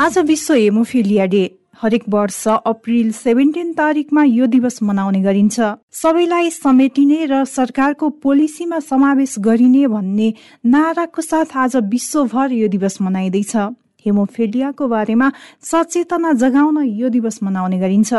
आज विश्व haemophilia day हरेक वर्ष अप्रिल सेभेन्टिन तारिकमा यो दिवस मनाउने गरिन्छ। सबैलाई समेटिने र सरकारको पोलिसीमा समावेश गरिने भन्ने नाराको साथ आज विश्वभर यो दिवस मनाइँदैछ। हेमोफिलियाको बारेमा सचेतना जगाउन यो दिवस मनाउने गरिन्छ।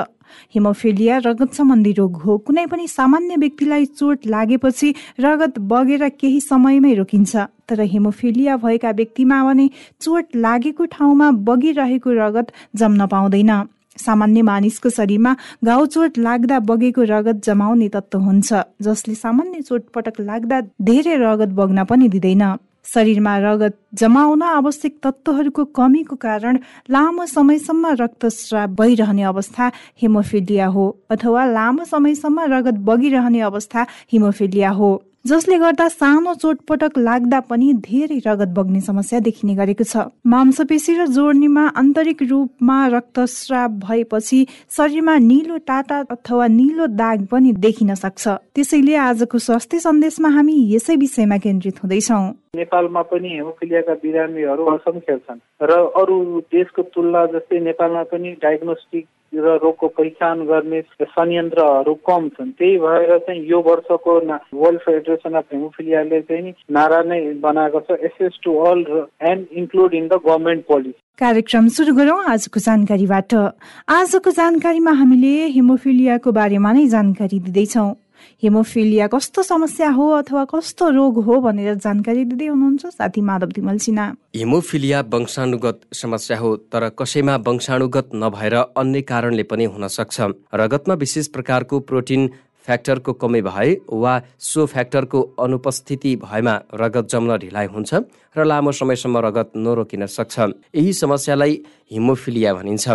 हिमोफिलिया रगत सम्बन्धी रोग हो। कुनै पनि सामान्य व्यक्तिलाई चोट लागेपछि रगत बगेर केही समयमै रोकिन्छ। तर हिमोफिलिया भएका व्यक्तिमा भने चोट लागेको ठाउँमा बगिरहेको रगत जम्न पाउँदैन। सामान्य मानिसको शरीरमा घाउ चोट लाग्दा बगेको रगत जमाउने तत्व हुन्छ जसले सामान्य चोटपटक लाग्दा धेरै रगत बग्न पनि दिँदैन। शरीरमा रगत जमाउन आवश्यक तत्त्वहरूको कमीको कारण लामो समयसम्म रक्तस्राव भइरहने अवस्था हिमोफिलिया हो अथवा लामो समयसम्म रगत बगिरहने अवस्था हिमोफिलिया हो। जसले गर्दा सानो चोटपटक लाग्दा पनि धेरै रगत बग्ने समस्या देखिने गरेको छ। मांसपेशी र जोड्नीमा आन्तरिक रूपमा रक्तस्राव भएपछि शरीरमा निलो टाटा अथवा निलो दाग पनि देखिन सक्छ। त्यसैले आजको स्वास्थ्य सन्देशमा हामी यसै विषयमा केन्द्रित हुँदैछौँ। नेपालमा पनि हेमोफिलियाका बिरामीहरू असङ्ख्य छन् र अरू देशको तुलना जस्तै नेपालमा पनि डायग्नोस्टिक र रोगको पहिचान गर्ने संयन्त्रहरू कम छन्। त्यही भएर चाहिँ यो वर्षको वर्ल्ड फेडरेसन अफ हेमोफिलियाले चाहिँ नारा नै बनाएको छ access to all and include in the government policy. कार्यक्रम सुरु गरौँ आजको जानकारीबाट। आजको जानकारीमा हामीले हेमोफिलियाको बारेमा नै जानकारी दिँदैछौँ। हेमोफिलिया कस्तो समस्या हो अथवा कस्तो रोग हो भनेर जानकारी दिँदै हुनुहुन्छ साथी माधव तिमल सिन्हा। हेमोफिलिया वंशानुगत समस्या हो तर कसैमा वंशानुगत नभएर अन्य कारणले पनि हुन सक्छ। रगतमा विशेष प्रकारको प्रोटिन फ्याक्टरको कमी भए वा सो फ्याक्टरको अनुपस्थिति भएमा रगत जम्न ढिलाइ हुन्छ र लामो समयसम्म रगत नरोकिन सक्छ। यही समस्यालाई हिमोफिलिया भनिन्छ।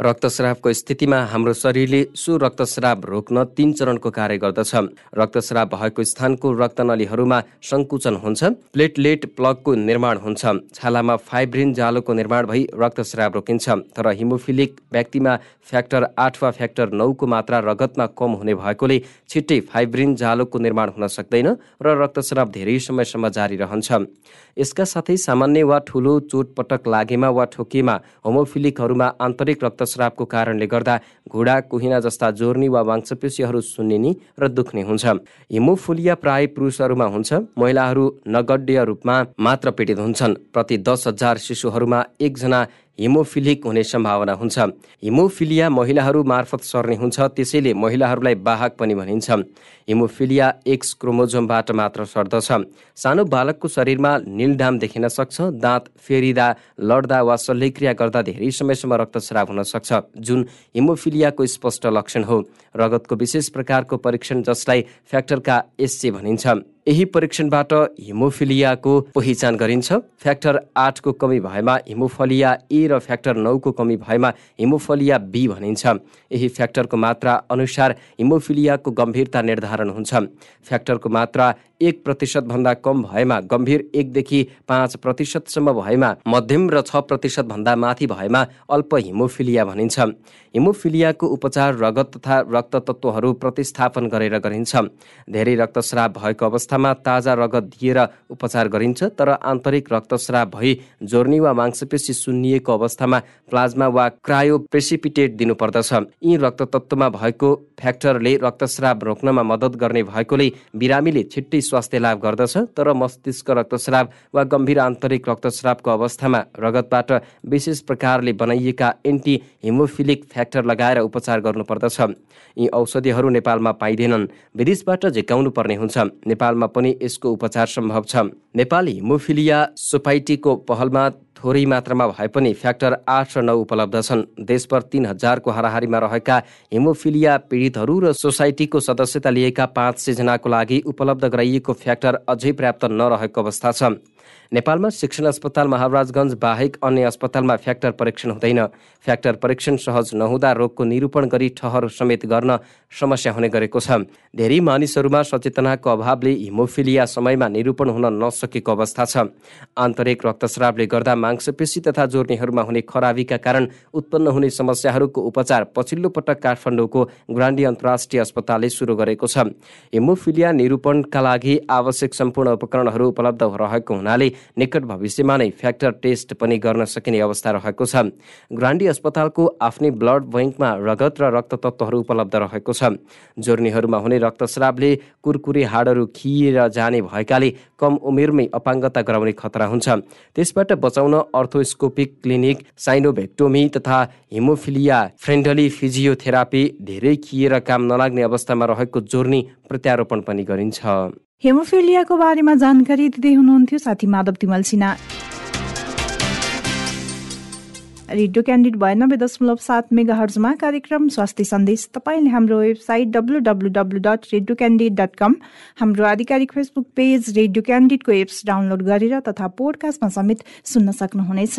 रक्तस्रावको स्थितिमा हाम्रो शरीरले सु रक्तस्राव रोक्न तीन चरणको कार्य गर्दछ। रक्तस्राव भएको स्थानको रक्तनलीहरूमा सङ्कुचन हुन्छ प्लेटलेट प्लगको निर्माण हुन्छ। छालामा फाइब्रिन जालोको निर्माण भई रक्तस्राव रोकिन्छ तर हिमोफिलिक व्यक्तिमा फ्याक्टर आठ वा फ्याक्टर नौको मात्रा रगतमा कम हुने भएकोले छिट्टै फाइब्रिन जालोको निर्माण हुन सक्दैन र रक्तस्राव धेरै समयसम्म जारी रहन्छ। यसका साथै सामान्य वा ठुलो चोटपटक लागेमा वा ठोकिएमा होमोफिलिकहरूमा आन्तरिक रक्तस्रावको कारणले गर्दा घुँडा कुहिना जस्ता जोर्नी वा मांसपेशीहरू सुन्निने र दुख्ने हुन्छ। हिमोफोलिया प्राय पुरुषहरूमा हुन्छ महिलाहरू नगड्य रूपमा मात्र पीडित हुन्छन्। प्रति दस हजार शिशुहरूमा एकजना हिमोफिलिक हुने सम्भावना हुन्छ। हिमोफिलिया महिलाहरू मार्फत सर्ने हुन्छ त्यसैले महिलाहरूलाई बाहक पनि भनिन्छ। हिमोफिलिया एक्स क्रोमोजोमबाट मात्र सर्दछ। सानो बालकको शरीरमा निलडाम देखिन सक्छ दाँत फेरिँदा लड्दा वा शल्यक्रिया गर्दा धेरै समयसम्म रक्तस्राव हुन सक्छ। जुन हिमोफिलियाको स्पष्ट लक्षण हो। रगतको विशेष प्रकारको परीक्षण जसलाई फ्याक्टरका एसचे भनिन्छ। यही परीक्षणबाट हिमोफिलियाको पहिचान गरिन्छ। फ्याक्टर आठको कमी भएमा हिमोफलिया ए र फ्याक्टर नौको कमी भएमा हिमोफलिया बी भनिन्छ। यही फ्याक्टरको मात्रा अनुसार हिमोफिलियाको गम्भीरता निर्धारण हुन्छ। फ्याक्टरको मात्रा एक प्रतिशतभन्दा कम भएमा गम्भीर एकदेखि पाँच प्रतिशतसम्म भएमा मध्यम र छ प्रतिशतभन्दा माथि भएमा अल्प हिमोफिलिया भनिन्छ। हिमोफिलियाको उपचार रगत तथा रक्त तत्त्वहरू प्रतिस्थापन गरेर गरिन्छ। धेरै रक्तस्राव भएको अवस्थामा ताजा रगत दिएर उपचार गरिन्छ तर आन्तरिक रक्तस्राव भई जोर्नी वा मांसपेशी सुन्निएको अवस्थामा प्लाज्मा वा क्रायो प्रेसिपिटेट दिनुपर्दछ। यी रक्त तत्त्वमा भएको फ्याक्टरले रक्तस्राव रोक्नमा मद्दत गर्ने भएकोले बिरामीले छिट्टै स्वास्थ्य लाभ गर्दछ तर मस्तिष्क रक्तस्राव वा गम्भीर आन्तरिक रक्तस्रावको अवस्थामा रगतबाट विशेष प्रकारले बनाइएका एन्टी हिमोफिलिक फ्याक्टर लगाएर उपचार गर्नुपर्दछ। यी औषधिहरू नेपालमा पाइँदैनन् विदेशबाट झिकाउनु पर्ने हुन्छ। नेपालमा पनि यसको उपचार सम्भव छ। नेपाल हिमोफिलिया सोसाइटीको पहलमा थोरै मात्रामा भए पनि फ्याक्टर आठ र नौ उपलब्ध छन्। देशभर तीन हजारको हाराहारीमा रहेका हिमोफिलिया पीडितहरू र सोसाइटीको सदस्यता लिएका पाँच सय जनाको लागि उपलब्ध गराइएको फ्याक्टर अझै पर्याप्त नरहेको अवस्था छ। नेपालमा शिक्षण अस्पताल महाराजगञ्ज बाहेक अन्य अस्पतालमा फ्याक्टर परीक्षण हुँदैन। फ्याक्टर परीक्षण सहज नहुँदा रोगको निरूपण गरी ठहर समेत गर्न समस्या हुने गरेको छ। धेरै मानिसहरूमा सचेतनाको अभावले हिमोफिलिया समयमा निरूपण हुन नसकेको अवस्था छ। आन्तरिक रक्तस्रावले गर्दा मांसपेशी तथा जोर्नीहरूमा हुने खराबीका कारण उत्पन्न हुने समस्याहरूको उपचार पछिल्लो पटक काठमाडौँको ग्रान्डी अन्तर्राष्ट्रिय अस्पतालले सुरु गरेको छ। हिमोफिलिया निरूपणका लागि आवश्यक सम्पूर्ण उपकरणहरू उपलब्ध रहेको हुनाले निकट भविष्यमा नै फ्याक्टर टेस्ट पनि गर्न सकिने अवस्था रहेको छ। ग्रान्डी अस्पतालको आफ्नै ब्लड बैङ्कमा रगत र रक्त तत्त्वहरू उपलब्ध रहेको छ। जोर्नीहरूमा हुने रक्तस्रावले कुरकुरे हाडहरू खिएर जाने भएकाले कम उमेरमै अपाङ्गता गराउने खतरा हुन्छ। त्यसबाट बचाउन अर्थोस्कोपिक क्लिनिक साइनोभेक्टोमी तथा हिमोफिलिया फ्रेन्डली फिजियोथेरापी धेरै खिएर काम नलाग्ने अवस्थामा रहेको जोर्नी प्रत्यारोपण पनि गरिन्छ। हेमोफिलियाको बारेमा जानकारी दिँदै हुनुहुन्थ्यो साथी माधव तिमल सिन्हा। रेडियो क्यान्डिड बयानब्बे दशमलव सात मेगा हर्जमा कार्यक्रम स्वास्थ्य सन्देश। तपाईँले हाम्रो website W W W dot radio candid dot com हाम्रो आधिकारिक फेसबुक पेज रेडियो क्यान्डिडको एप्स डाउनलोड गरेर तथा पोडकास्टमा समेत सुन्न सक्नुहुनेछ।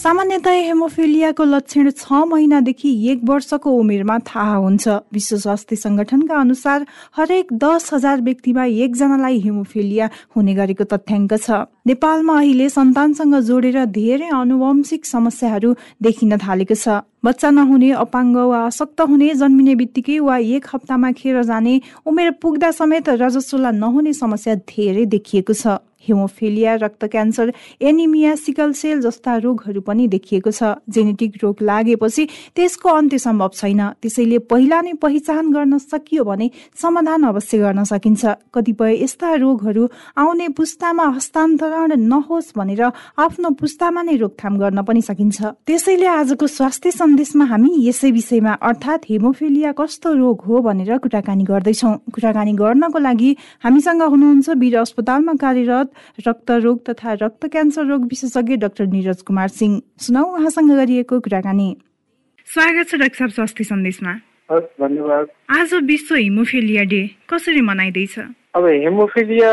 सामान्यतया हेमोफिलियाको लक्षण छ महिनादेखि एक वर्षको उमेरमा थाहा हुन्छ। विश्व स्वास्थ्य संगठनका अनुसार हरेक दस हजार व्यक्तिमा एकजनालाई हेमोफिलिया हुने गरेको तथ्याङ्क छ। नेपालमा अहिले सन्तानसँग जोडेर धेरै आनुवंशिक समस्याहरू देखिन थालेको छ। बच्चा नहुने अपाङ्ग वा अशक्त हुने जन्मिने बित्तिकै वा एक हप्तामा खेर जाने उमेर पुग्दा समेत रजस्वला नहुने समस्या धेरै देखिएको छ। हिमोफिलिया रक्त क्यान्सर एनिमिया सिकल सेल जस्ता रोगहरू पनि देखिएको छ। जेनेटिक रोग लागेपछि त्यसको अन्त्य सम्भव छैन। त्यसैले पहिला नै पहिचान गर्न सकियो भने समाधान अवश्य गर्न सकिन्छ। कतिपय यस्ता रोगहरू आउने पुस्तामा हस्तान्तरण नहोस् भनेर आफ्नो पुस्तामा नै रोकथाम गर्न पनि सकिन्छ। त्यसैले आजको स्वास्थ्य सन्देशमा हामी यसै विषयमा अर्थात् हेमोफिलिया कस्तो रोग हो भनेर कुराकानी गर्दैछौ। कुराकानी गर्नको लागि हामीसँग हुनुहुन्छ वीर अस्पतालमा कार्यरत रक्त रोग तथा रक्त क्यान्सर रोग विशेषज्ञ डाक्टर निरज कुमार सिंह सुनौ उहाँसँग गरिएको कुराकानी। स्वागत छ डाक्टर साहब स्वास्थ्य सन्देशमा। धन्यवाद। आज विश्व हिमोफिलिया डे कसरी मनाइँदैछ? अब हेमोफिलिया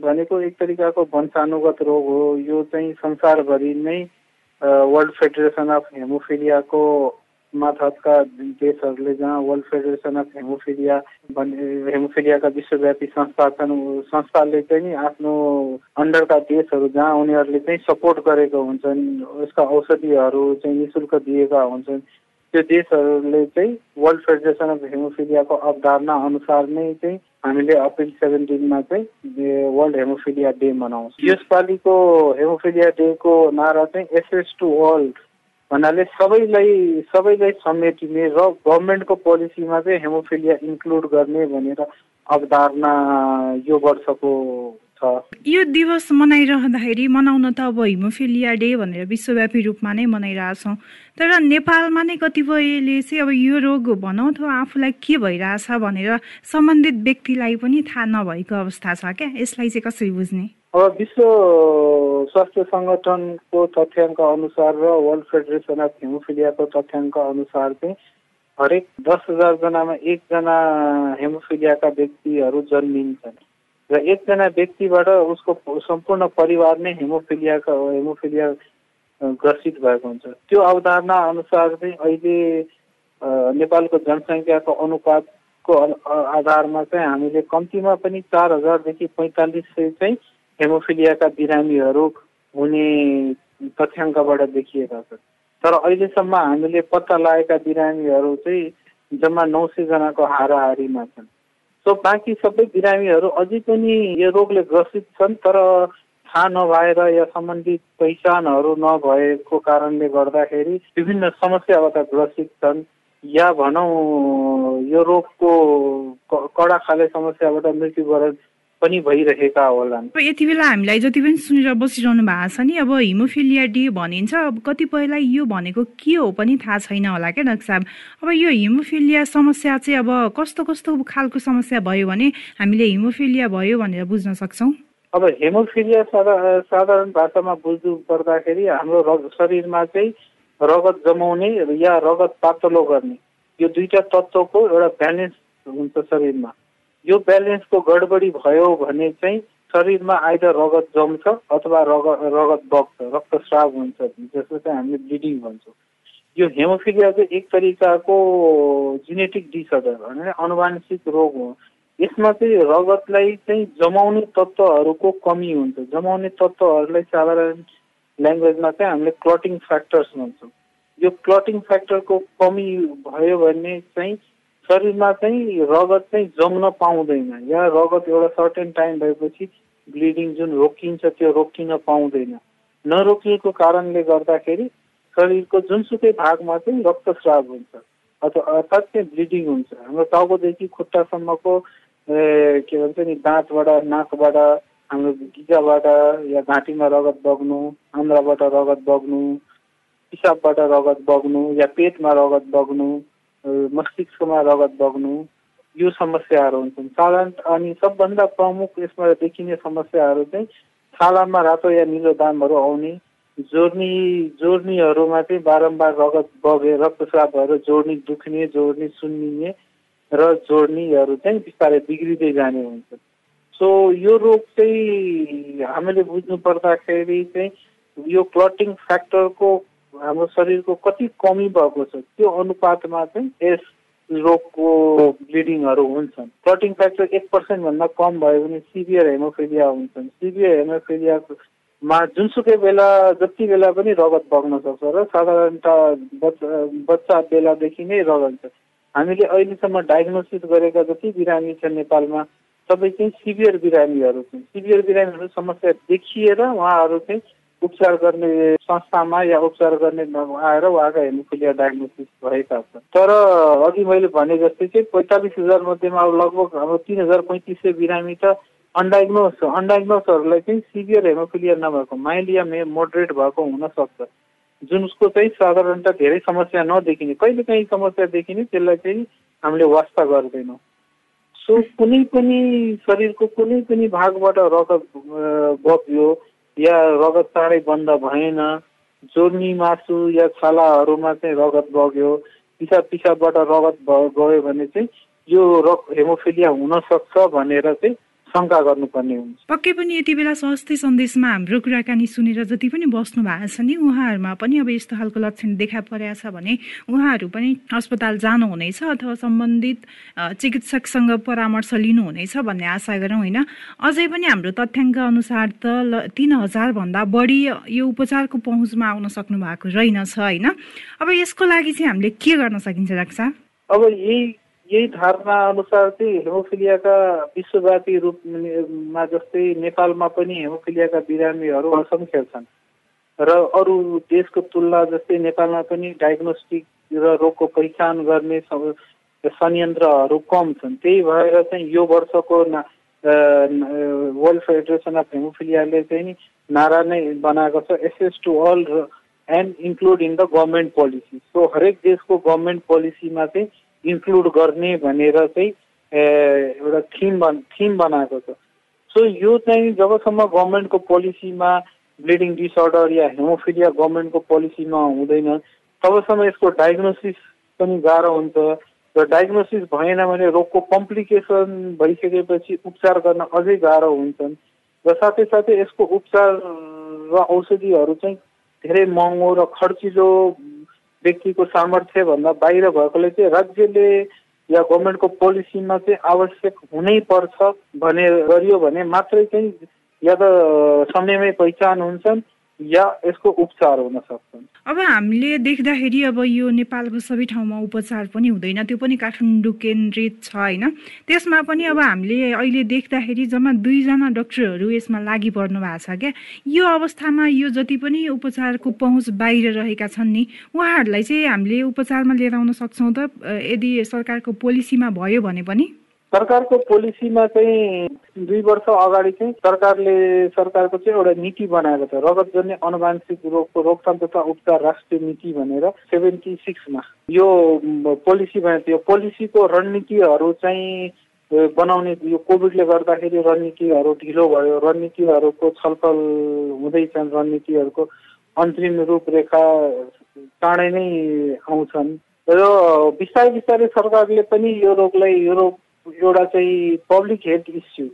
भनेको एक तरिकाको वंशानुगत रोग हो। यो चाहिँ संसारभरि नै वर्ल्ड फेडरेसन अफ हेमोफिलियाको मार्फतका देशहरूले जहाँ वर्ल्ड फेडरेसन अफ हेमोफिलिया भन्ने हेमोफिलियाका विश्वव्यापी संस्था छन् संस्थाले चाहिँ आफ्नो अन्डरका देशहरू जहाँ उनीहरूले चाहिँ सपोर्ट गरेका हुन्छन् यसका औषधिहरू चाहिँ नि शुल्क दिएका हुन्छन्। त्यो देशहरूले चाहिँ वर्ल्ड फेडरेसन अफ हेमोफिलियाको अवधारणा अनुसार नै चाहिँ हामीले अप्रिल सेभेन्टिनमा चाहिँ वर्ल्ड हेमोफिलिया डे मनाउँछौँ। यसपालिको हेमोफिलिया डेको नारा चाहिँ एसएस टु वर्ल्ड भन्नाले सबैलाई सबैलाई समेटिने र गभर्मेन्टको पोलिसीमा चाहिँ हेमोफिलिया इन्क्लुड गर्ने भनेर अवधारणा यो वर्षको छ। यो दिवस मनाइरहँदाखेरि मनाउन त अब हिमोफिलिया डे भनेर विश्वव्यापी रूपमा नै मनाइरहेछौँ। तर नेपालमा नै कतिपयले चाहिँ अब यो रोग भनौँ अथवा आफूलाई के भइरहेछ भनेर सम्बन्धित व्यक्तिलाई पनि थाहा नभएको अवस्था छ क्या? यसलाई चाहिँ कसरी बुझ्ने? अब विश्व स्वास्थ्य सङ्गठनको तथ्याङ्क अनुसार र वर्ल्ड फेडरेसन अफ हिमोफिलियाको तथ्याङ्क अनुसार चाहिँ हरेक दस हजारजनामा एकजना हेमोफिलियाका व्यक्तिहरू जन्मिन्छन्। र एकजना व्यक्तिबाट उसको सम्पूर्ण परिवार नै हेमोफिलियाका हेमोफिलिया ग्रसित भएको हुन्छ। त्यो अवधारणा अनुसार चाहिँ अहिले नेपालको जनसङ्ख्याको अनुपातको आधारमा चाहिँ हामीले कम्तीमा पनि चार हजारदेखि पैँतालिस सय चाहिँ हेमोफिलियाका बिरामीहरू हुने तथ्याङ्कबाट देखिएका छन्। तर अहिलेसम्म हामीले पत्ता लागेका बिरामीहरू चाहिँ जम्मा नौ सयजनाको हाराहारीमा छन्। सो बाँकी सबै बिरामीहरू अझै पनि यो रोगले ग्रसित छन् तर थाहा नभएर या सम्बन्धित पहिचानहरू नभएको कारणले गर्दाखेरि विभिन्न समस्याबाट ग्रसित छन्। या भनौँ यो रोगको कडा खाले समस्याबाट मृत्युवरण पनि भइरहेका होलान्। यति बेला हामीलाई जति पनि सुनेर बसिरहनु भएको छ नि अब हिमोफिलिया डी भनिन्छ। अब कतिपयलाई यो भनेको के हो पनि थाहा छैन होला क्या डाक्टर साहब। अब यो हिमोफिलिया समस्या चाहिँ अब कस्तो कस्तो खालको समस्या भयो भने हामीले हिमोफिलिया भयो भनेर बुझ्न सक्छौँ? अब हेमोफिलिया साधारण भाषामा बुझ्नु पर्दाखेरि हाम्रो शरीरमा चाहिँ रगत जमाउने या रगत पातलो गर्ने यो दुईटा तत्त्वको एउटा ब्यालेन्स हुन्छ शरीरमा। यो ब्यालेन्सको गडबडी भयो भने चाहिँ शरीरमा आइदर रगत जम्छ अथवा रगत रगत बग्छ रक्तस्राव हुन्छ जसको चाहिँ हामीले ब्लिडिङ भन्छौँ। यो हेमोफिलिया चाहिँ एक तरिकाको जेनेटिक डिसअर्डर भने अनुवांशिक रोग हो। यसमा चाहिँ रगतलाई चाहिँ जमाउने तत्त्वहरूको कमी हुन्छ। जमाउने तत्त्वहरूलाई साधारण ल्याङ्ग्वेजमा चाहिँ हामीले क्लटिङ फ्याक्टर्स भन्छौँ। यो क्लटिङ फ्याक्टरको कमी भयो भने चाहिँ शरीरमा चाहिँ रगत चाहिँ जम्न पाउँदैन। या रगत एउटा सर्टेन टाइम भएपछि ब्लिडिङ जुन रोकिन्छ त्यो रोकिन पाउँदैन। नरोकिएको कारणले गर्दाखेरि शरीरको जुनसुकै भागमा चाहिँ रक्तस्राव हुन्छ। अथवा अर्थात् चाहिँ ब्लिडिङ हुन्छ। हाम्रो टाउकोदेखि खुट्टासम्मको के भन्छ नि दाँतबाट नाकबाट हाम्रो गिजाबाट या घाँटीमा रगत बग्नु आन्द्राबाट रगत बग्नु पिसाबबाट रगत बग्नु या पेटमा रगत बग्नु मस्तिष्कमा रगत बग्नु यो समस्याहरू हुन्छन्। साधारण अनि सबभन्दा प्रमुख यसमा देखिने समस्याहरू चाहिँ छालामा रातो या निलो दामहरू आउने जोर्नी जोर्नीहरूमा चाहिँ बारम्बार रगत बगे रक्तस्राव भएर जोड्नी दुख्ने जोड्नी सुन्निने र जोड्नीहरू चाहिँ बिस्तारै बिग्रिँदै जाने हुन्छ सो यो रोग चाहिँ हामीले बुझ्नु पर्दाखेरि चाहिँ यो क्लटिङ फ्याक्टरको हाम्रो शरीरको कति कमी भएको छ त्यो अनुपातमा चाहिँ यस रोगको ब्लिडिङहरू हुन्छन्। क्लटिङ फ्याक्टर एक पर्सेन्टभन्दा कम भयो भने सिभियर हेमोफिलिया हुन्छन्। सिभियर हेमोफिलियामा जुनसुकै बेला जति बेला पनि रगत बग्न सक्छ र साधारणत बच्चा बच्चा बेलादेखि नै रगत हामीले अहिलेसम्म डायग्नोसिस गरेका जति बिरामी छन् नेपालमा सबै चाहिँ सिभियर बिरामीहरू छन्। सिभियर बिरामीहरू समस्या देखिएर उहाँहरू चाहिँ उपचार गर्ने संस्थामा या उपचार गर्ने आएर उहाँका हेमोफिलिया डायग्नोसिस भएका छन्। तर अघि मैले भने जस्तै चाहिँ पैँतालिस हजार मध्येमा अब लगभग अब तिन हजार पैँतिस सय बिरामी त अनडाइग्नोस अनडाइग्नोसहरूलाई चाहिँ सिभियर हेमोफिलिया नभएको माइल्ड या मे मोडरेट भएको हुनसक्छ उसको चाहिँ साधारणत धेरै समस्या नदेखिने कहिले काहीँ समस्या देखिने त्यसलाई चाहिँ हामीले वास्ता गर्दैनौँ। सो कुनै पनि शरीरको कुनै पनि भागबाट रगत बग्यो या रगत चाँडै बन्द भएन। जोर्नी मासु या छालाहरूमा चाहिँ रगत बग्यो। पिसाब पिसाबबाट रगत गयो भने चाहिँ यो रक हेमोफिलिया हुनसक्छ भनेर चाहिँ शङ्का गर्नुपर्ने हुन्छ। पक्कै पनि यति बेला स्वास्थ्य सन्देशमा हाम्रो कुराकानी सुनेर जति पनि बस्नु भएको छ नि उहाँहरूमा पनि अब यस्तो खालको लक्षण देखा परेको छ भने उहाँहरू पनि अस्पताल जानुहुनेछ अथवा सम्बन्धित चिकित्सकसँग परामर्श लिनुहुनेछ भन्ने आशा गरौँ होइन? अझै पनि हाम्रो तथ्याङ्क अनुसार त तिन हजारभन्दा बढी यो उपचारको पहुँचमा आउन सक्नु भएको रहेनछ होइन? अब यसको लागि चाहिँ हामीले के गर्न सकिन्छ डाक्टर अब यही यही धारणा अनुसार चाहिँ हेमोफिलियाका विश्वव्यापी रूपमा जस्तै नेपालमा पनि हेमोफिलियाका बिरामीहरू असङ्ख्य छन् र अरू देशको तुलना जस्तै नेपालमा पनि डायग्नोस्टिक र रोगको पहिचान गर्ने संयन्त्रहरू कम छन्। त्यही भएर चाहिँ यो वर्षको ना वर्ल्ड फेडरेसन अफ हेमोफिलियाले चाहिँ नारा नै बनाएको छ। Access to all and include in the government policy so हरेक देशको गभर्मेन्ट पोलिसीमा चाहिँ इन्क्लुड गर्ने भनेर चाहिँ एउटा थिम बन थिम बनाएको छ। सो यो चाहिँ जबसम्म गभर्मेन्टको पोलिसीमा ब्लिडिङ डिसअर्डर या हेमोफिलिया गभर्मेन्टको पोलिसीमा हुँदैन तबसम्म यसको डायग्नोसिस पनि गाह्रो हुन्छ र डायग्नोसिस भएन भने रोगको कम्प्लिकेसन भइसकेपछि उपचार गर्न अझै गाह्रो हुन्छन् र साथै साथै यसको उपचार र औषधिहरू चाहिँ धेरै महँगो र खर्चिलो व्यक्तिको सामर्थ्यभन्दा बाहिर भएकोले चाहिँ राज्यले या गभर्मेन्टको पोलिसीमा चाहिँ आवश्यक हुनै पर्छ भने गरियो भने मात्रै चाहिँ या त समयमै पहिचान हुन्छन्। या यसको उपचार हुन सक्छन्। अब हामीले देख्दाखेरि अब यो नेपालको सबै ठाउँमा उपचार पनि हुँदैन त्यो पनि काठमाडौँ केन्द्रित छ होइन? त्यसमा पनि अब हामीले अहिले देख्दाखेरि जम्मा दुईजना डक्टरहरू यसमा लागि पर्नु भएको छ क्या? यो अवस्थामा यो जति पनि उपचारको पहुँच बाहिर रहेका छन् नि उहाँहरूलाई चाहिँ हामीले उपचारमा लिएर आउन सक्छौँ त यदि सरकारको पोलिसीमा भयो भने पनि? सरकारको पोलिसीमा चाहिँ दुई वर्ष अगाडि चाहिँ सरकारले सरकारको चाहिँ एउटा नीति बनाएको छ। रगतजन्य अनुवांशिक रोगको रोकथाम तथा उपचार राष्ट्रिय नीति भनेर सेभेन्टी सिक्समा। यो पोलिसी बनाएको थियो। पोलिसीको रणनीतिहरू चाहिँ बनाउने यो कोभिडले गर्दाखेरि रणनीतिहरू ढिलो भयो। रणनीतिहरूको छलफल हुँदैछन् रणनीतिहरूको अन्तरिम रूपरेखा चाँडै नै आउँछन्। र बिस्तारै बिस्तारै सरकारले पनि यो रोगलाई यो रोग एउटा चाहिँ public health issue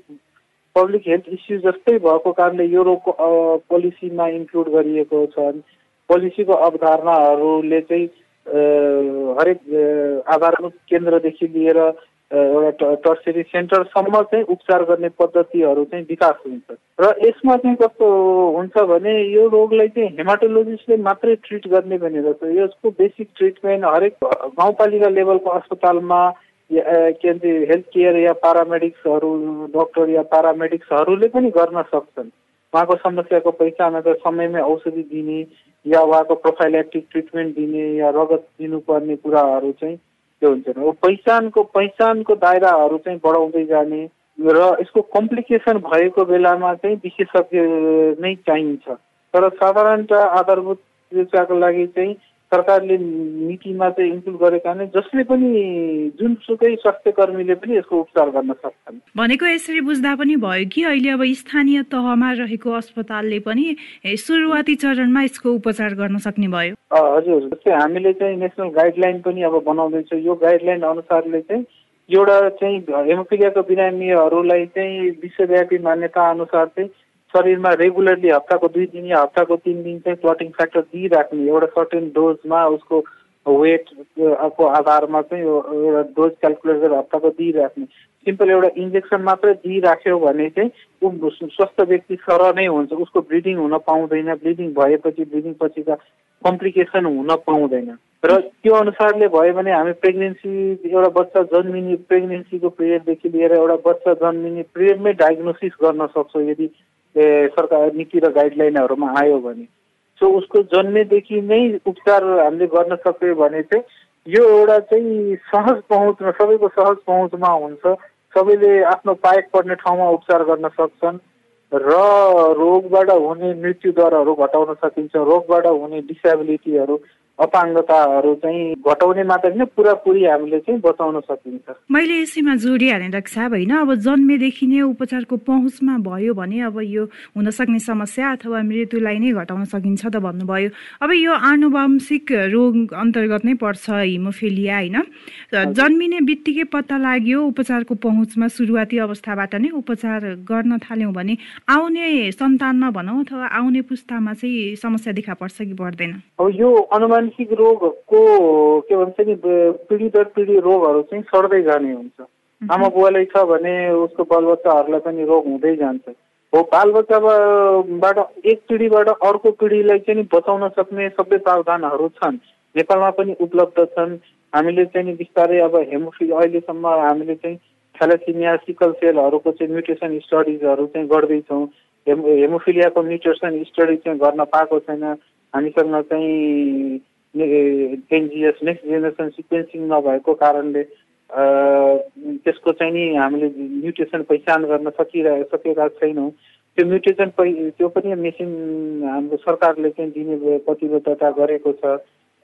public health issue जस्तै भएको कारणले यो रोगको पोलिसीमा इन्क्लुड गरिएको छ पोलिसीको अवधारणाहरूले चाहिँ हरेक आधारभूत केन्द्रदेखि लिएर एउटा टर्सरी सेन्टरसम्म चाहिँ उपचार गर्ने पद्धतिहरू चाहिँ विकास हुन्छ। र यसमा चाहिँ कस्तो हुन्छ भने यो रोगलाई चाहिँ हेमाटोलोजिस्टले मात्रै ट्रिट गर्ने भनेर यसको बेसिक ट्रिटमेन्ट हरेक गाउँपालिका लेभलको अस्पतालमा के भन्छ हेल्थ केयर या पारामेडिक्सहरू डक्टर या पारामेडिक्सहरूले पनि गर्न सक्छन्। उहाँको समस्याको पहिचान समयमै औषधि दिने या उहाँको प्रोफाइलेक्टिक ट्रिटमेन्ट दिने या रगत दिनुपर्ने कुराहरू चाहिँ त्यो हुन्छन्। पहिचानको पहिचानको दायराहरू चाहिँ बढाउँदै जाने र यसको कम्प्लिकेसन भएको बेलामा चाहिँ विशेषज्ञ नै चाहिन्छ। तर साधारणतः आधारभूत चिकित्साको लागि चाहिँ सरकारले नीतिमा चाहिँ इन्क्लुड गरेका जसले पनि जुनसुकै स्वास्थ्य कर्मीले पनि यसको उपचार गर्न सक्छन्। भनेको यसरी बुझ्दा पनि भयो कि अहिले अब स्थानीय तहमा रहेको अस्पतालले पनि सुरुवाती चरणमा यसको उपचार गर्न सक्ने भयो। हजुर जस्तै हामीले चाहिँ नेसनल गाइडलाइन पनि अब बनाउँदैछौँ। यो गाइडलाइन अनुसारले चाहिँ एउटा चाहिँ हेमोफिलियाको बिरामीहरूलाई चाहिँ विश्वव्यापी मान्यता अनुसार चाहिँ शरीरमा रेगुलरली हप्ताको दुई दिन या हप्ताको तिन दिन चाहिँ क्लटिङ फ्याक्टर दिइराख्ने एउटा सर्टेन डोजमा उसको वेटको आधारमा चाहिँ एउटा डोज क्यालकुलेट गरेर हप्ताको दिइराख्ने। सिम्पल एउटा इन्जेक्सन मात्रै दिइराख्यो भने चाहिँ ऊ स्वस्थ व्यक्ति सर नै हुन्छ। उसको ब्लिडिङ हुन पाउँदैन। ब्लिडिङ भएपछि ब्लिडिङ पछिका कम्प्लिकेसन हुन पाउँदैन। र त्यो अनुसारले भयो भने हामी प्रेग्नेन्सी एउटा बच्चा जन्मिने प्रेग्नेन्सीको पिरियडदेखि लिएर एउटा बच्चा जन्मिने पिरियडमै डायग्नोसिस गर्न सक्छौँ। यदि सरकार नीति र गाइडलाइनहरूमा आयो भने। सो उसको जन्मेदेखि नै उपचार हामीले गर्न सक्यो भने चाहिँ यो एउटा चाहिँ सहज पहुँचमा सबैको सहज पहुँचमा हुन्छ। सबैले आफ्नो पाएक पर्ने ठाउँमा उपचार गर्न सक्छन् र रोगबाट हुने मृत्यु दरहरू घटाउन सकिन्छ। रोगबाट हुने डिसेबिलिटीहरू अपाङ्गताहरू चाहिँ घटाउने मात्र होइन पुरापुरी हामीले चाहिँ बचाउन सकिन्छ। मैले यसैमा जोडिहालेँ डाक्टर साहब होइन? अब जन्मेदेखि नै उपचारको पहुँचमा भयो भने अब यो हुन सक्ने समस्या अथवा मृत्युलाई नै घटाउन सकिन्छ त भन्नुभयो। अब यो आनुवंशिक रोग अन्तर्गत नै पर्छ हिमोफेलिया होइन? जन्मिने बित्तिकै पत्ता लाग्यो उपचारको पहुँचमा सुरुवाती अवस्थाबाट नै उपचार गर्न थाल्यौँ भने आउने सन्तानमा भनौँ अथवा आउने पुस्तामा चाहिँ समस्या देखा पर्छ कि पर्दैन? अब यो अनुमान मानसिक रोगको के भन्छ नि पिँढी दर पिँढी रोगहरू चाहिँ सर्दै जाने हुन्छ। आमा बुवालाई छ भने उसको बालबच्चाहरूलाई पनि रोग हुँदै जान्छ। हो बालबच्चाबाट एक पिँढीबाट अर्को पिँढीलाई चाहिँ बचाउन सक्ने सबै प्रावधानहरू छन्। नेपालमा पनि उपलब्ध छन्। हामीले चाहिँ बिस्तारै अब हेमोफिल अहिलेसम्म हामीले चाहिँ थ्यालेसिमिया सिकल सेलहरूको चाहिँ म्युटेसन स्टडिजहरू चाहिँ गर्दैछौँ। हेमो हेमोफिलियाको म्युटेसन स्टडी चाहिँ गर्न पाएको छैन। हामीसँग चाहिँ एनजिएस नेक्स्ट जेनेरेसन सिक्वेन्सिङ नभएको कारणले त्यसको चाहिँ नि हामीले म्युटेसन पहिचान गर्न सकिरहे सकेका छैनौँ। त्यो म्युटेसन पहि त्यो पनि मेसिन हाम्रो सरकारले चाहिँ दिने प्रतिबद्धता गरेको छ।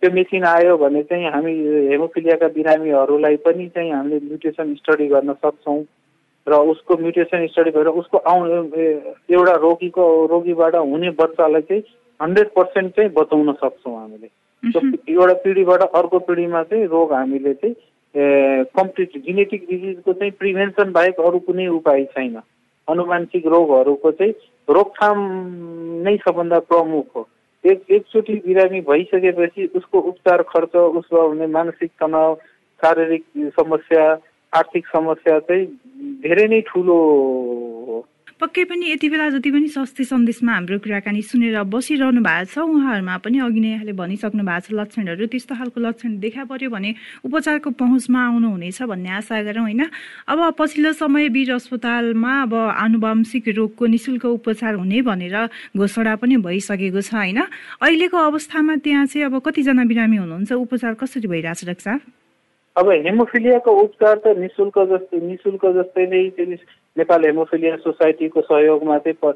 त्यो मेसिन आयो भने चाहिँ हामी हेमोफिलियाका बिरामीहरूलाई पनि चाहिँ हामीले म्युटेसन स्टडी गर्न सक्छौँ। र उसको म्युटेसन स्टडी भएर उसको आउ एउटा रोगीको रोगीबाट हुने बच्चालाई चाहिँ हन्ड्रेड पर्सेन्ट चाहिँ बचाउन सक्छौँ हामीले। एउटा पिँढीबाट अर्को पिँढीमा चाहिँ रोग हामीले चाहिँ कम्प्लिट जेनेटिक डिजिजको चाहिँ प्रिभेन्सन बाहेक अरू कुनै उपाय छैन। अनुमानसिक रोगहरूको चाहिँ रोकथाम नै सबभन्दा प्रमुख हो। एक एकचोटि बिरामी भइसकेपछि उसको उपचार खर्च उसको हुने मानसिक तनाव शारीरिक समस्या आर्थिक समस्या चाहिँ धेरै नै ठुलो पक्कै पनि यति बेला जति पनि स्वास्थ्य सन्देशमा हाम्रो कुराकानी सुनेर बसिरहनु भएको छ उहाँहरूमा पनि अघि नै यहाँले भनिसक्नु भएको छ लक्षणहरू त्यस्तो खालको लक्षण देखा पर्यो भने उपचारको पहुँचमा आउनुहुनेछ भन्ने आशा गरौँ होइन? अब पछिल्लो समय वीर अस्पतालमा अब आनुवंशिक रोगको निशुल्क उपचार हुने भनेर घोषणा पनि भइसकेको छ होइन? अहिलेको अवस्थामा त्यहाँ चाहिँ अब कतिजना बिरामी हुनुहुन्छ उपचार कसरी भइरहेछ डाक्टर अब हेमोफिलियाको उपचार त निशुल्क जस्तै निशुल्क जस्तै नै नेपाल हेमोफिलिया सोसाइटीको सहयोगमा चाहिँ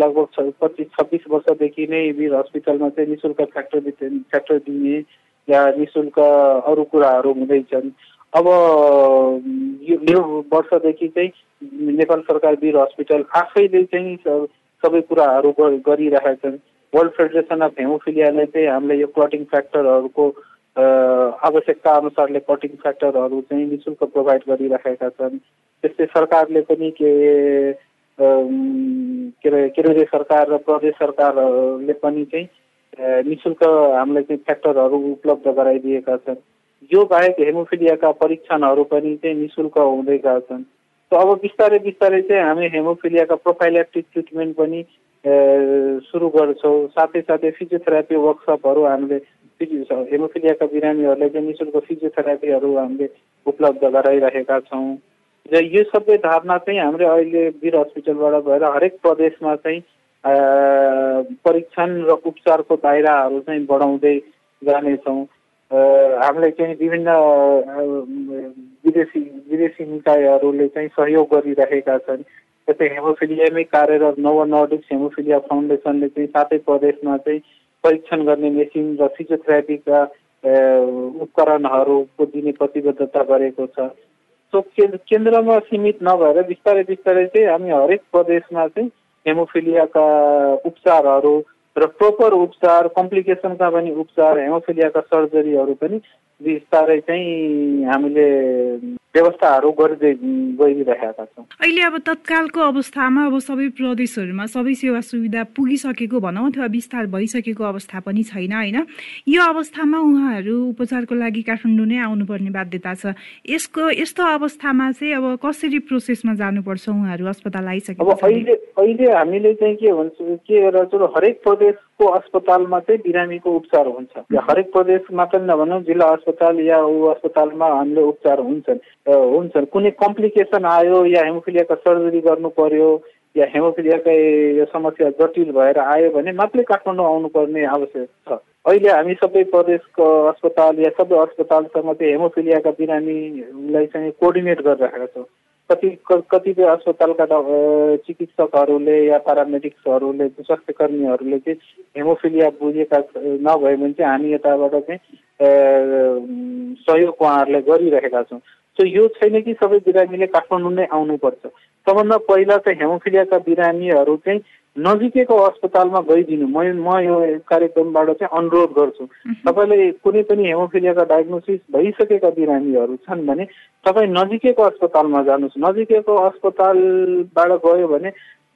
लगभग पच्चिस छब्बिस वर्षदेखि नै वीर हस्पिटलमा चाहिँ नि शुल्क फ्याक्टर फ्याक्टर दिने या नि शुल्क अरू कुराहरू हुँदैछन्। अब यो वर्षदेखि चाहिँ नेपाल सरकार वीर हस्पिटल आफैले चाहिँ सबै कुराहरू गरिरहेका छन् वर्ल्ड फेडरेसन अफ हेमोफिलियाले चाहिँ हामीलाई यो क्लटिङ फ्याक्टरहरूको आवश्यकता अनुसारले कटिङ फ्याक्टरहरू चाहिँ नि शुल्क प्रोभाइड गरिराखेका छन्। त्यस्तै सरकारले पनि के के अरे केन्द्रीय सरकार र प्रदेश सरकारले पनि चाहिँ नि शुल्क हामीलाई चाहिँ फ्याक्टरहरू उपलब्ध गराइदिएका छन्। यो बाहेक हेमोफिलियाका परीक्षणहरू पनि चाहिँ नि शुल्क हुँदै छन्। अब बिस्तारै बिस्तारै चाहिँ हामी हेमोफिलियाका प्रोफाइलेक्टिक ट्रिटमेन्ट पनि सुरु गर्छौँ। साथै साथै फिजियोथेरापी वर्कसपहरू हामीले फिजियो हेमोफिलियाका बिरामीहरूलाई चाहिँ नि शुल्क फिजियोथेरापीहरू हामीले उपलब्ध गराइरहेका छौँ। र यो सबै धारणा चाहिँ हाम्रो अहिले वीर हस्पिटलबाट भएर हरेक प्रदेशमा चाहिँ परीक्षण र उपचारको दायराहरू चाहिँ बढाउँदै जानेछौँ। हामीले चाहिँ विभिन्न विदेशी विदेशी निकायहरूले चाहिँ सहयोग गरिरहेका छन्। जस्तै हेमोफिलियामै कार्यरत नव नर्डिक्स हेमोफिलिया फाउन्डेसनले चाहिँ सातै प्रदेशमा चाहिँ परीक्षण गर्ने मेसिन र फिजियोथेरापीका उपकरणहरूको दिने प्रतिबद्धता गरेको छ। सो केन्द्रमा सीमित नभएर बिस्तारै बिस्तारै चाहिँ हामी हरेक प्रदेशमा चाहिँ हेमोफिलियाका उपचारहरू र प्रोपर उपचार कम्प्लिकेसनका पनि उपचार हेमोफिलियाका सर्जरीहरू पनि बिस्तारै चाहिँ हामीले व्यवस्थाहरू गर्दै गइरहेका छौँ। अहिले अब तत्कालको अवस्थामा अब सबै प्रदेशहरूमा सबै सेवा सुविधा पुगिसकेको भनौँ अथवा विस्तार भइसकेको अवस्था पनि छैन होइन? यो अवस्थामा उहाँहरू उपचारको लागि काठमाडौँ नै आउनुपर्ने बाध्यता छ। यसको यस्तो अवस्थामा चाहिँ अब कसरी प्रोसेसमा जानुपर्छ उहाँहरू अस्पताल आइसके अब अहिले अहिले हामीले चाहिँ के भन्छ के हरेक प्रदेशको अस्पतालमा चाहिँ बिरामीको उपचार हुन्छ। हरेक प्रदेश मात्र नभनौँ जिल्ला अस्पताल या ऊ अस्पतालमा हामीले उपचार हुन्छन्। हुन्छन्। कुनै कम्प्लिकेसन आयो या हेमोफिलियाको सर्जरी गर्नु पर्यो या हेमोफिलियाकै यो समस्या जटिल भएर आयो भने मात्रै काठमाडौँ आउनुपर्ने आवश्यक छ। अहिले हामी सबै प्रदेशको अस्पताल या सबै अस्पतालसँग चाहिँ हेमोफिलियाका बिरामीलाई चाहिँ कोअर्डिनेट गरिराखेका छौँ। कति कतिपय अस्पतालका चिकित्सकहरूले या पारामेडिक्सहरूले स्वास्थ्य कर्मीहरूले चाहिँ हेमोफिलिया बुझेका नभए भने चाहिँ हामी यताबाट चाहिँ सहयोग उहाँहरूले गरिरहेका छौँ। सो यो छैन कि सबै बिरामीले काठमाडौँ नै आउनुपर्छ। सबभन्दा पहिला चाहिँ हेमोफिलियाका बिरामीहरू चाहिँ नजिकैको अस्पतालमा गइदिनु। म म यो कार्यक्रमबाट चाहिँ अनुरोध गर्छु। तपाईँले कुनै पनि हेमोफिलियाका डायग्नोसिस भइसकेका बिरामीहरू छन् भने तपाईँ नजिकैको अस्पतालमा जानुहोस्। नजिकैको अस्पतालबाट गयो भने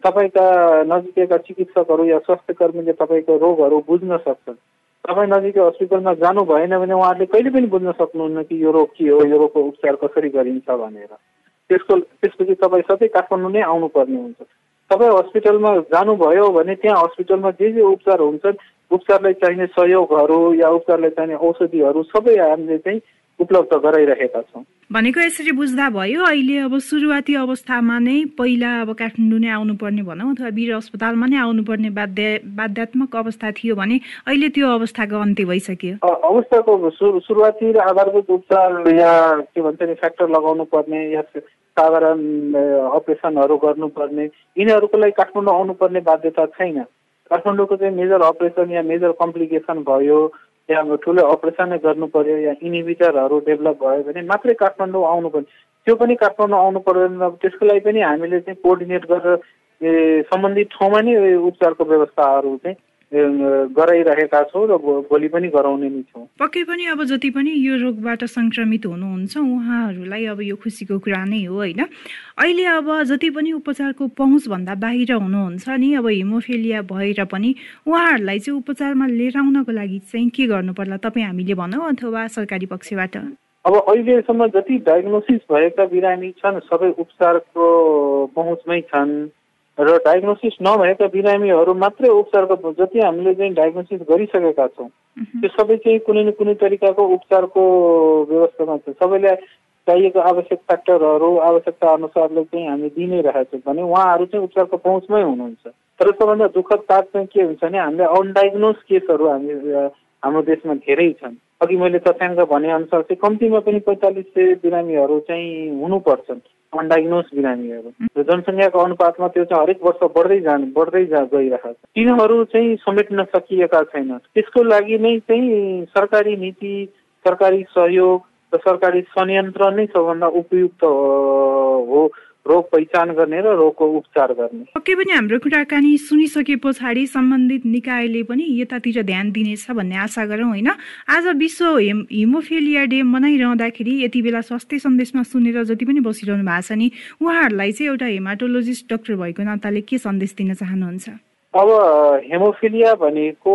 तपाईँका नजिकैका चिकित्सकहरू या स्वास्थ्य कर्मीले तपाईँको रोगहरू बुझ्न सक्छन्। तपाईँ नजिकै हस्पिटलमा जानु भएन भने उहाँहरूले कहिले पनि बुझ्न सक्नुहुन्न कि यो रोग के हो यो रोगको उपचार कसरी गरिन्छ भनेर। त्यसको त्यसपछि तपाईँ सधैँ काठमाडौँ नै आउनुपर्ने हुन्छ। तपाईँ हस्पिटलमा जानुभयो भने त्यहाँ हस्पिटलमा जे जे उपचार हुन्छन् उपचारलाई चाहिने सहयोगहरू या उपचारलाई चाहिने औषधिहरू सबै हामीले चाहिँ उपलब्ध गराइरहेका छौँ। भनेको यसरी बुझ्दा भयो अहिले अब सुरुवाती अवस्थामा नै पहिला अब काठमाडौँ नै आउनुपर्ने भनौँ अथवा वीर अस्पतालमा नै आउनुपर्ने बाध्य बाध्यात्मक अवस्था थियो भने अहिले त्यो अवस्थाको अन्त्य भइसक्यो। अवस्थाको सुरुवाती र आधारभूत उपचार या के भन्छ नि फ्याक्टर लगाउनु पर्ने या साधारण अपरेसनहरू गर्नुपर्ने यिनीहरूको लागि काठमाडौँ आउनुपर्ने बाध्यता छैन। काठमाडौँको चाहिँ मेजर अपरेसन या मेजर कम्प्लिकेसन भयो या ठुलो अपरेसनै गर्नु पर्यो या इनिभिटरहरू डेभलप भयो भने मात्रै काठमाडौँ आउनु पर्यो त्यो पनि काठमाडौँ आउनु पर्दैन त्यसको लागि पनि हामीले चाहिँ कोअर्डिनेट गरेर सम्बन्धित ठाउँमा नै उपचारको व्यवस्थाहरू चाहिँ गराइरहेका छौँ र भोलि पनि गराउने नै छौँ। पक्कै पनि अब जति पनि यो रोगबाट सङ्क्रमित हुनुहुन्छ उहाँहरूलाई अब यो खुसीको कुरा नै हो होइन? अहिले अब जति पनि उपचारको पहुँचभन्दा बाहिर हुनुहुन्छ नि अब हिमोफेलिया भएर पनि उहाँहरूलाई चाहिँ उपचारमा लिएर आउनको लागि चाहिँ के गर्नु पर्ला तपाईँ हामीले भनौँ अथवा सरकारी पक्षबाट? अब अहिलेसम्म जति डायग्नोसिस भएका बिरामी छन् सबै उपचारको पहुँचमै छन्। र डायग्नोसिस नभएका बिरामीहरू मात्रै उपचारको जति हामीले चाहिँ डायग्नोसिस गरिसकेका छौँ त्यो सबै चाहिँ कुनै न कुनै तरिकाको उपचारको व्यवस्थामा छ। सबैलाई चाहिएको आवश्यक फ्याक्टरहरू आवश्यकता अनुसारले चाहिँ हामी दिइ नै रहेछौँ भने उहाँहरू चाहिँ उपचारको पहुँचमै हुनुहुन्छ। तर सबभन्दा दुःखद पात चाहिँ के हुन्छ भने हामीले अनडायग्नोस केसहरू हामी हाम्रो देशमा धेरै छन्। अघि मैले तथ्याङ्क भनेअनुसार चाहिँ कम्तीमा पनि पैँतालिस सय बिरामीहरू चाहिँ हुनुपर्छन्। अनडाइग्नोस बिरामीहरू। र जनसङ्ख्याको अनुपातमा त्यो चाहिँ हरेक वर्ष बढ्दै जानु बढ्दै जा गइरहेको छ। तिनीहरू चाहिँ समेट्न सकिएका छैन त्यसको लागि नै चाहिँ सरकारी नीति सरकारी सहयोग र सरकारी संयन्त्र नै सबभन्दा उपयुक्त हो। रोग पहिचान गर्ने र रोगको उपचार गर्ने। पक्कै पनि हाम्रो कुराकानी सुनिसके पछाडि सम्बन्धित निकायले पनि यतातिर ध्यान दिनेछ भन्ने आशा गरौँ होइन? आज विश्व हिमोफेलिया डे मनाइरहँदाखेरि यति बेला स्वास्थ्य सन्देशमा सुनेर जति पनि बसिरहनु भएको छ नि उहाँहरूलाई चाहिँ एउटा हेमाटोलोजिस्ट डाक्टर भएको नाताले के सन्देश दिन चाहनुहुन्छ? अब हेमोफिलिया भनेको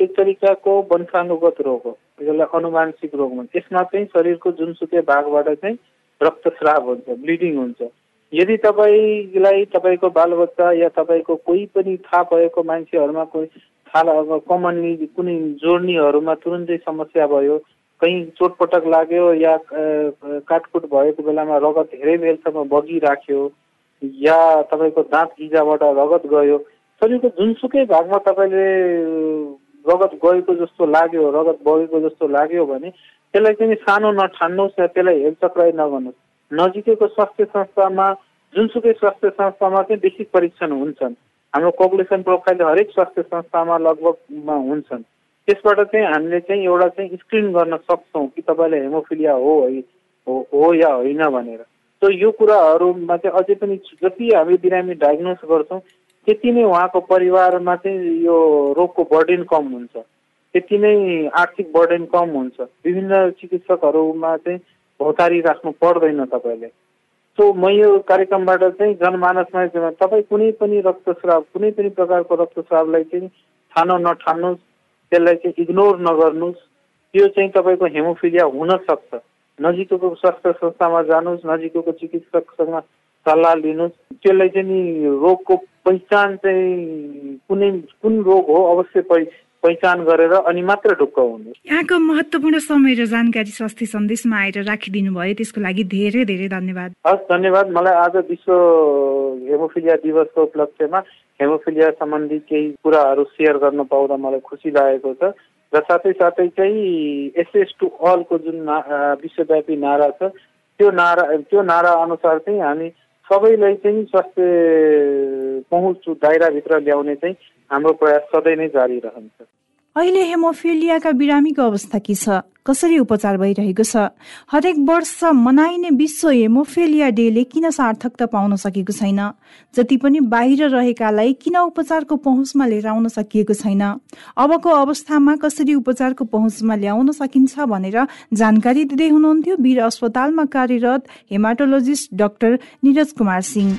एक तरिकाको वंशानुगत रोग हो यसलाई अनुमानसिक रोग भन्छ। यसमा चाहिँ शरीरको जुनसुकै भागबाट चाहिँ रक्तस्राव हुन्छ ब्लिडिङ हुन्छ। यदि तपाईँलाई तपाईँको बालबच्चा या तपाईँको कोही पनि थाहा भएको मान्छेहरूमा कोही थाहा कमनली कुनै जोड्नीहरूमा तुरुन्तै समस्या भयो कहीँ चोटपटक लाग्यो या काटकुट भएको बेलामा रगत धेरै बेलसम्म बगिराख्यो या तपाईँको दाँत गिजाबाट रगत गयो शरीरको जुनसुकै भागमा तपाईँले रगत गएको जस्तो लाग्यो रगत बगेको जस्तो लाग्यो भने त्यसलाई चाहिँ सानो नठान्नुहोस् या त्यसलाई हेलचक्राइ नगर्नुहोस्। नजिकैको स्वास्थ्य संस्थामा जुनसुकै स्वास्थ्य संस्थामा चाहिँ बेसिक परीक्षण हुन्छन्। हाम्रो पपुलेसन प्रोफाइल हरेक स्वास्थ्य संस्थामा लगभगमा हुन्छन्। त्यसबाट चाहिँ हामीले चाहिँ एउटा चाहिँ स्क्रिन गर्न सक्छौँ कि तपाईँलाई हेमोफिलिया हो है हो या होइन भनेर। सो यो कुराहरूमा चाहिँ अझै पनि जति हामी बिरामी डायग्नोस गर्छौँ त्यति नै उहाँको परिवारमा चाहिँ यो रोगको बर्डेन कम हुन्छ। त्यति नै आर्थिक बर्डेन कम हुन्छ। विभिन्न चिकित्सकहरूमा चाहिँ भौतारी राख्नु पर्दैन तपाईँले। सो म यो कार्यक्रमबाट चाहिँ जनमानसमा तपाईँ कुनै पनि रक्तस्राव कुनै पनि प्रकारको रक्तस्रावलाई चाहिँ ठान नठान्नुहोस् त्यसलाई चाहिँ इग्नोर नगर्नुहोस्। त्यो चाहिँ तपाईँको हेमोफिलिया हुन सक्छ। नजिकैको स्वास्थ्य संस्थामा जानुहोस् नजिकैको चिकित्सकसँग सल्लाह लिनुहोस्। त्यसलाई चाहिँ नि रोगको पहिचान चाहिँ कुनै कुन रोग हो अवश्य पहिचान गरेर अनि मात्र ढुक्क हुनु। यहाँको महत्त्वपूर्ण समय र जानकारी स्वास्थ्य सन्देशमा आएर राखिदिनु भयो। त्यसको लागि धेरै धेरै धन्यवाद। हस् धन्यवाद। मलाई आज विश्व हेमोफिलिया दिवसको उपलक्ष्यमा हेमोफिलिया सम्बन्धी केही कुराहरू सेयर गर्न पाउँदा मलाई खुसी लागेको छ। र साथै साथै चाहिँ एसएस टु अलको जुन विश्वव्यापी नारा छ त्यो नारा त्यो नारा अनुसार चाहिँ हामी सबैलाई चाहिँ स्वास्थ्य पहुँच दायराभित्र ल्याउने चाहिँ हाम्रो प्रयास सधैँ नै जारी रहन्छ। अहिले हेमोफिलियाका बिरामीको अवस्था के छ? कसरी उपचार भइरहेको छ? हरेक वर्ष मनाइने विश्व हेमोफेलिया डेले किन सार्थकता पाउन सकेको छैन? जति पनि बाहिर रहेकालाई किन उपचारको पहुँचमा लिएर आउन सकिएको छैन? अबको अवस्थामा कसरी उपचारको पहुँचमा ल्याउन सकिन्छ भनेर जानकारी दिँदै हुनुहुन्थ्यो वीर अस्पतालमा कार्यरत haematologist doctor Niraj Kumar Singh.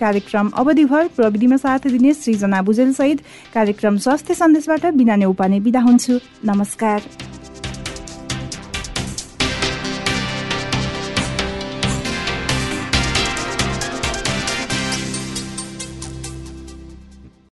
कार्यक्रम अवधिभर प्रविधिमा साथ दिने सृजना सहित कार्यक्रम स्वास्थ्य सन्देशबाट बिना उपाने बिदा हुन्छु। नमस्कार।